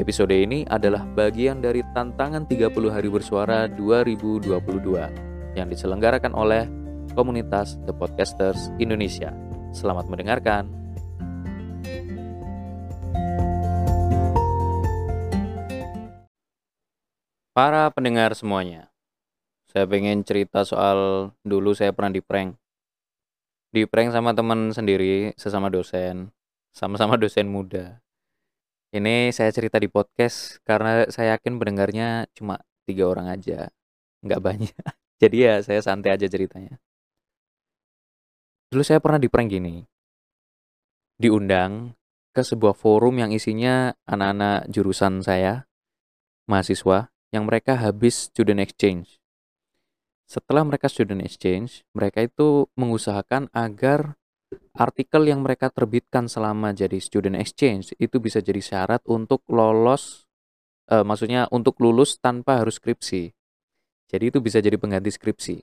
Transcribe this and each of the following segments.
Episode ini adalah bagian dari tantangan 30 hari bersuara 2022 yang diselenggarakan oleh komunitas The Podcasters Indonesia. Selamat mendengarkan. Para pendengar semuanya, saya pengen cerita soal dulu saya pernah di prank. Di prank sama teman sendiri, sesama dosen, sama-sama dosen muda ini saya cerita di podcast karena saya yakin pendengarnya cuma tiga orang aja, nggak banyak. Jadi ya saya santai aja ceritanya. Dulu saya pernah di prank gini. Diundang ke sebuah forum yang isinya anak-anak jurusan saya, mahasiswa, yang mereka habis student exchange. Setelah mereka student exchange, mereka itu mengusahakan agar artikel yang mereka terbitkan selama jadi student exchange itu bisa jadi syarat untuk lolos uh, maksudnya untuk lulus tanpa harus skripsi. Jadi itu bisa jadi pengganti skripsi.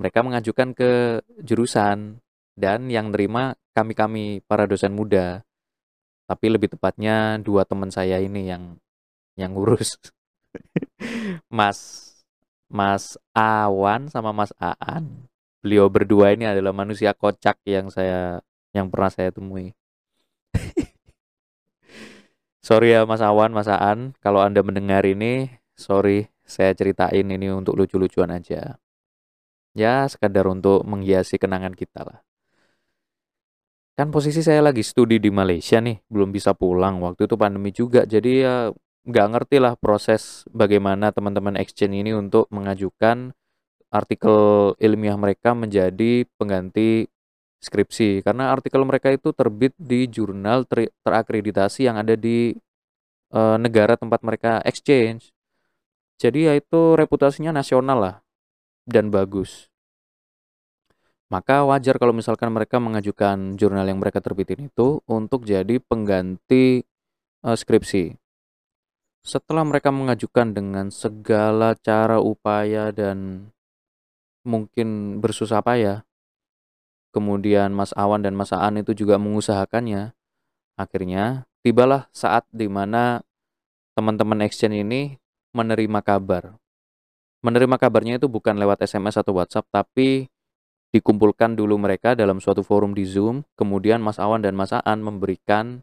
Mereka mengajukan ke jurusan dan yang nerima kami-kami para dosen muda. Tapi lebih tepatnya dua teman saya ini yang yang ngurus. Mas Mas Awan sama Mas Aan beliau berdua ini adalah manusia kocak yang saya yang pernah saya temui. sorry ya Mas Awan, Mas Aan, kalau Anda mendengar ini, sorry saya ceritain ini untuk lucu-lucuan aja. Ya, sekadar untuk menghiasi kenangan kita lah. Kan posisi saya lagi studi di Malaysia nih, belum bisa pulang. Waktu itu pandemi juga, jadi ya nggak ngerti lah proses bagaimana teman-teman exchange ini untuk mengajukan artikel ilmiah mereka menjadi pengganti skripsi karena artikel mereka itu terbit di jurnal ter terakreditasi yang ada di e, negara tempat mereka exchange. Jadi ya itu reputasinya nasional lah dan bagus. Maka wajar kalau misalkan mereka mengajukan jurnal yang mereka terbitin itu untuk jadi pengganti e, skripsi. Setelah mereka mengajukan dengan segala cara upaya dan mungkin bersusah payah. Kemudian Mas Awan dan Mas Aan itu juga mengusahakannya. Akhirnya tibalah saat di mana teman-teman exchange ini menerima kabar. Menerima kabarnya itu bukan lewat SMS atau WhatsApp, tapi dikumpulkan dulu mereka dalam suatu forum di Zoom. Kemudian Mas Awan dan Mas Aan memberikan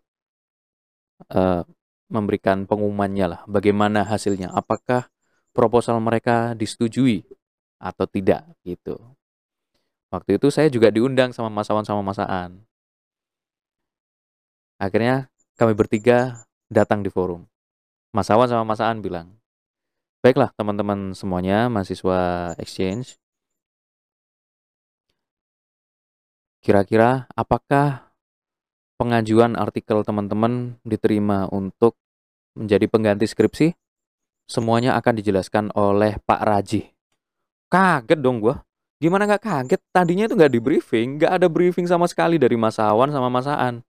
uh, memberikan pengumumannya lah, bagaimana hasilnya, apakah proposal mereka disetujui atau tidak gitu. Waktu itu saya juga diundang sama Mas Awan sama Mas Aan. Akhirnya kami bertiga datang di forum. Mas Awan sama Mas Aan bilang, Baiklah teman-teman semuanya mahasiswa exchange. Kira-kira apakah pengajuan artikel teman-teman diterima untuk menjadi pengganti skripsi? Semuanya akan dijelaskan oleh Pak Raji. Kaget dong gua. Gimana nggak kaget? Tadinya itu nggak di briefing, nggak ada briefing sama sekali dari Mas Awan sama Mas Aan.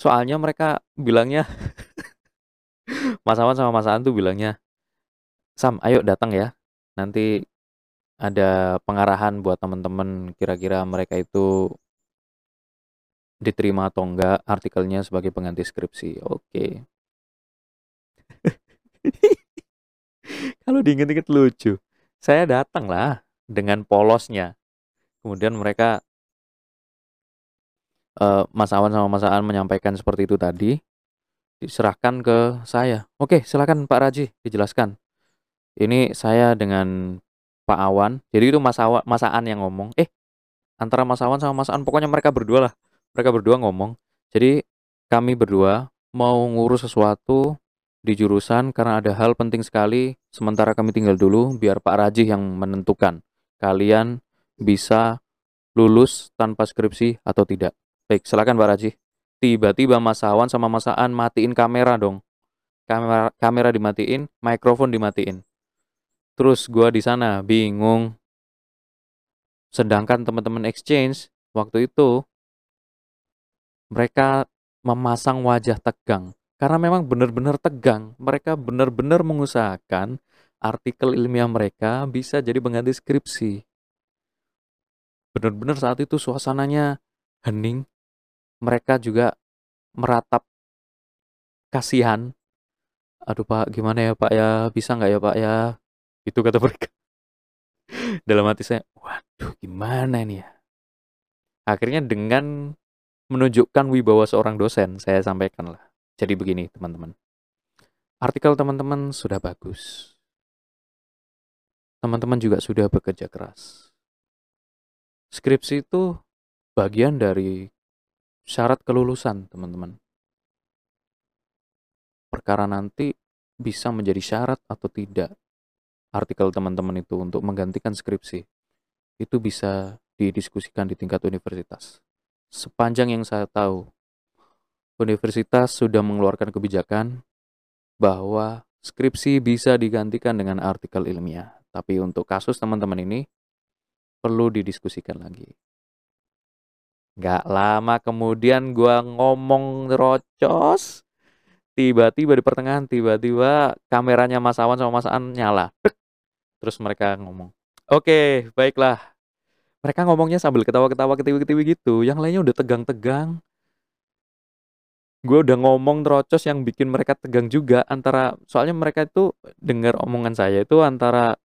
Soalnya mereka bilangnya Mas Awan sama Mas Aan tuh bilangnya, Sam, ayo datang ya. Nanti ada pengarahan buat teman-teman kira-kira mereka itu diterima atau enggak artikelnya sebagai pengganti skripsi. Oke. Kalau diinget-inget lucu. Saya datang lah dengan polosnya. Kemudian mereka uh, Mas Awan sama Mas Aan menyampaikan seperti itu tadi, diserahkan ke saya. Oke, silakan Pak Raji dijelaskan. Ini saya dengan Pak Awan. Jadi itu Mas Awan, Mas Aan yang ngomong. Eh, antara Mas Awan sama Mas Aan, pokoknya mereka berdua lah. Mereka berdua ngomong. Jadi kami berdua mau ngurus sesuatu di jurusan karena ada hal penting sekali. Sementara kami tinggal dulu biar Pak Rajih yang menentukan kalian bisa lulus tanpa skripsi atau tidak. Baik, silakan Pak Rajih tiba-tiba Mas Awan sama Mas Aan matiin kamera dong. Kamera kamera dimatiin, mikrofon dimatiin. Terus gua di sana bingung. Sedangkan teman-teman exchange waktu itu mereka memasang wajah tegang karena memang benar-benar tegang. Mereka benar-benar mengusahakan artikel ilmiah mereka bisa jadi pengganti skripsi. Benar-benar saat itu suasananya hening, mereka juga meratap kasihan. Aduh Pak, gimana ya Pak ya? Bisa nggak ya Pak ya? Itu kata mereka. Dalam hati saya, waduh gimana ini ya? Akhirnya dengan menunjukkan wibawa seorang dosen, saya sampaikan lah. Jadi begini teman-teman. Artikel teman-teman sudah bagus. Teman-teman juga sudah bekerja keras. Skripsi itu bagian dari syarat kelulusan, teman-teman. Perkara nanti bisa menjadi syarat atau tidak artikel teman-teman itu untuk menggantikan skripsi. Itu bisa didiskusikan di tingkat universitas. Sepanjang yang saya tahu, universitas sudah mengeluarkan kebijakan bahwa skripsi bisa digantikan dengan artikel ilmiah. Tapi untuk kasus teman-teman ini, perlu didiskusikan lagi. Gak lama kemudian gua ngomong rocos. Tiba-tiba di pertengahan, tiba-tiba kameranya Mas Awan sama Mas An nyala. Terus mereka ngomong, oke okay, baiklah. Mereka ngomongnya sambil ketawa-ketawa, ketiwi-ketiwi gitu. Yang lainnya udah tegang-tegang. Gue udah ngomong terocos yang bikin mereka tegang juga. Antara, soalnya mereka itu dengar omongan saya itu antara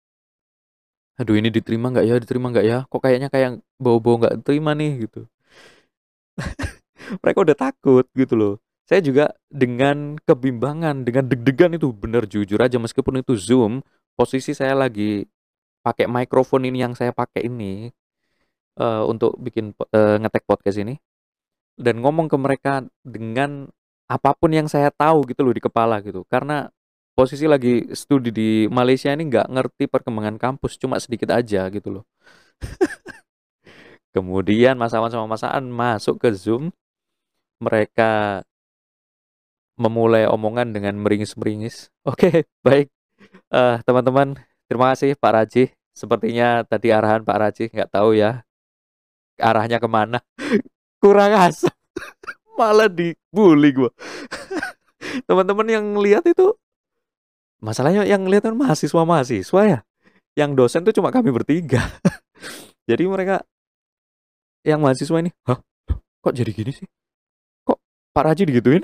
aduh ini diterima nggak ya diterima nggak ya kok kayaknya kayak bau-bau nggak terima nih gitu mereka udah takut gitu loh. Saya juga dengan kebimbangan, dengan deg-degan itu bener jujur aja meskipun itu Zoom, posisi saya lagi pakai mikrofon ini yang saya pakai ini uh, untuk bikin uh, ngetek podcast ini dan ngomong ke mereka dengan apa pun yang saya tahu gitu loh di kepala gitu. Karena posisi lagi studi di Malaysia ini nggak ngerti perkembangan kampus cuma sedikit aja gitu loh. Kemudian Mas Awan sama Mas Aan masuk ke Zoom. Mereka memulai omongan dengan meringis-meringis. Oke, baik. Uh, teman-teman, terima kasih Pak Raji. Sepertinya tadi arahan Pak Raji, nggak tahu ya arahnya ke mana. Kurang asam. Malah dibully gue. Teman-teman yang lihat itu, masalahnya yang lihat kan mahasiswa-mahasiswa ya. Yang dosen tuh cuma kami bertiga. Jadi mereka yang mahasiswa ini, hah? Kok jadi gini sih? Kok Pak Raji digituin?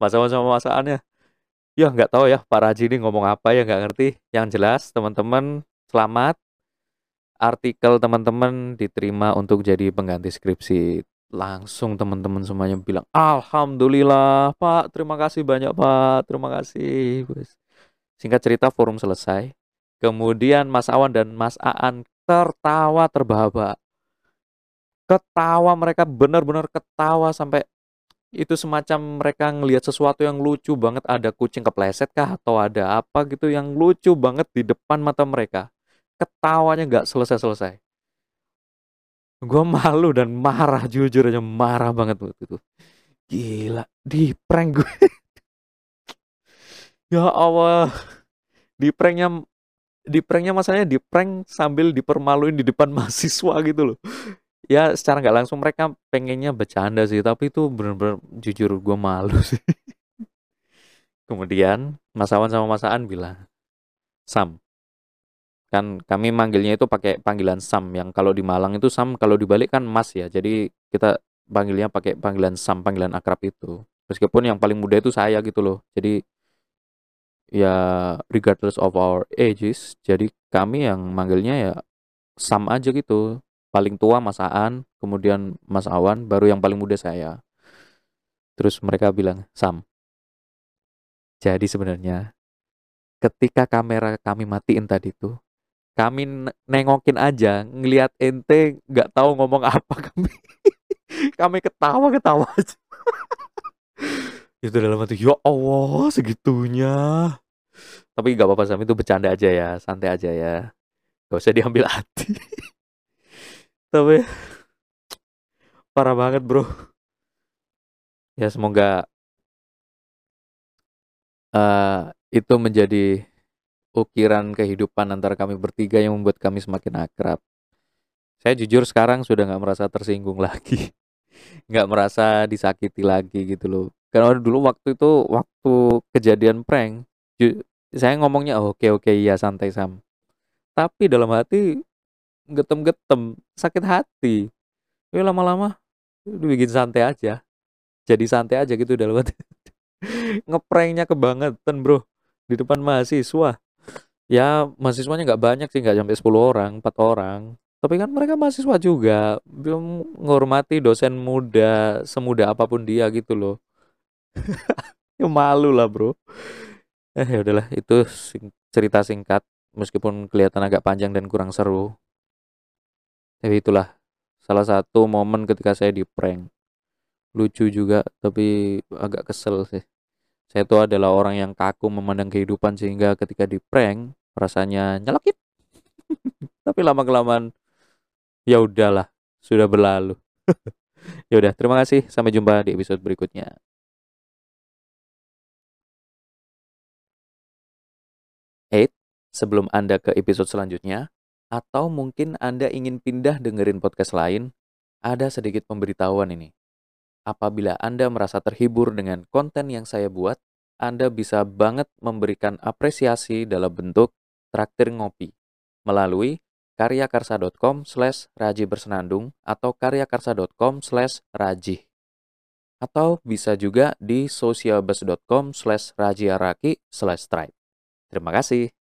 Masa-masa masaannya. Ya nggak tahu ya Pak Raji ini ngomong apa ya nggak ngerti. Yang jelas teman-teman selamat. Artikel teman-teman diterima untuk jadi pengganti skripsi. Langsung teman-teman semuanya bilang, Alhamdulillah Pak, terima kasih banyak Pak, terima kasih. Singkat cerita forum selesai. Kemudian Mas Awan dan Mas Aan tertawa terbahak Ketawa mereka benar-benar ketawa sampai itu semacam mereka ngelihat sesuatu yang lucu banget ada kucing kepleset kah atau ada apa gitu yang lucu banget di depan mata mereka ketawanya nggak selesai-selesai. Gue malu dan marah jujur aja marah banget waktu itu gila di prank gue ya Allah. Di pranknya di pranknya masalahnya di prank sambil dipermaluin di depan mahasiswa gitu loh. Ya secara nggak langsung mereka pengennya bercanda sih tapi itu bener-bener jujur gue malu sih. Kemudian Mas Awan sama Mas Aan bilang Sam kan kami manggilnya itu pakai panggilan Sam yang kalau di Malang itu Sam kalau dibalik kan Mas ya. Jadi kita panggilnya pakai panggilan Sam panggilan akrab itu. Meskipun yang paling muda itu saya gitu loh. Jadi ya regardless of our ages jadi kami yang manggilnya ya Sam aja gitu. Paling tua Mas Aan kemudian Mas Awan baru yang paling muda saya. Terus mereka bilang Sam. Jadi sebenarnya ketika kamera kami matiin tadi tuh kami nengokin aja ngelihat ente nggak tahu ngomong apa kami kami ketawa ketawa aja. Itu dalam hati ya Allah segitunya. Tapi gak apa-apa Sam itu bercanda aja ya santai aja ya. Gak usah diambil hati. Tapi parah banget bro. Ya semoga uh, itu menjadi ukiran kehidupan antara kami bertiga yang membuat kami semakin akrab. Saya jujur sekarang sudah nggak merasa tersinggung lagi, nggak merasa disakiti lagi gitu loh. Karena dulu waktu itu waktu kejadian prank, saya ngomongnya oh, oke oke iya santai sam. Tapi dalam hati getem-getem, sakit hati. Ya lama-lama bikin santai aja. Jadi santai aja gitu dalam hati. Ngepranknya kebangetan bro di depan mahasiswa. Ya mahasiswanya nggak banyak sih, nggak sampai 10 orang, 4 orang. Tapi kan mereka mahasiswa juga, belum menghormati dosen muda, semuda apa pun dia gitu loh. ya malu lah bro. Eh ya udahlah itu sing cerita singkat meskipun kelihatan agak panjang dan kurang seru. Tapi itulah salah satu momen ketika saya di prank. Lucu juga tapi agak kesel sih. Saya itu adalah orang yang kaku memandang kehidupan sehingga ketika di prank rasanya nyelekit. tapi lama kelamaan ya udahlah, sudah berlalu. ya udah, terima kasih. Sampai jumpa di episode berikutnya. Eight, sebelum Anda ke episode selanjutnya, atau mungkin Anda ingin pindah dengerin podcast lain, ada sedikit pemberitahuan ini. Apabila Anda merasa terhibur dengan konten yang saya buat, Anda bisa banget memberikan apresiasi dalam bentuk traktir ngopi melalui karyakarsa.com slash raji bersenandung atau karyakarsa.com slash raji. Atau bisa juga di socialbus.com slash rajiaraki slash. Terima kasih.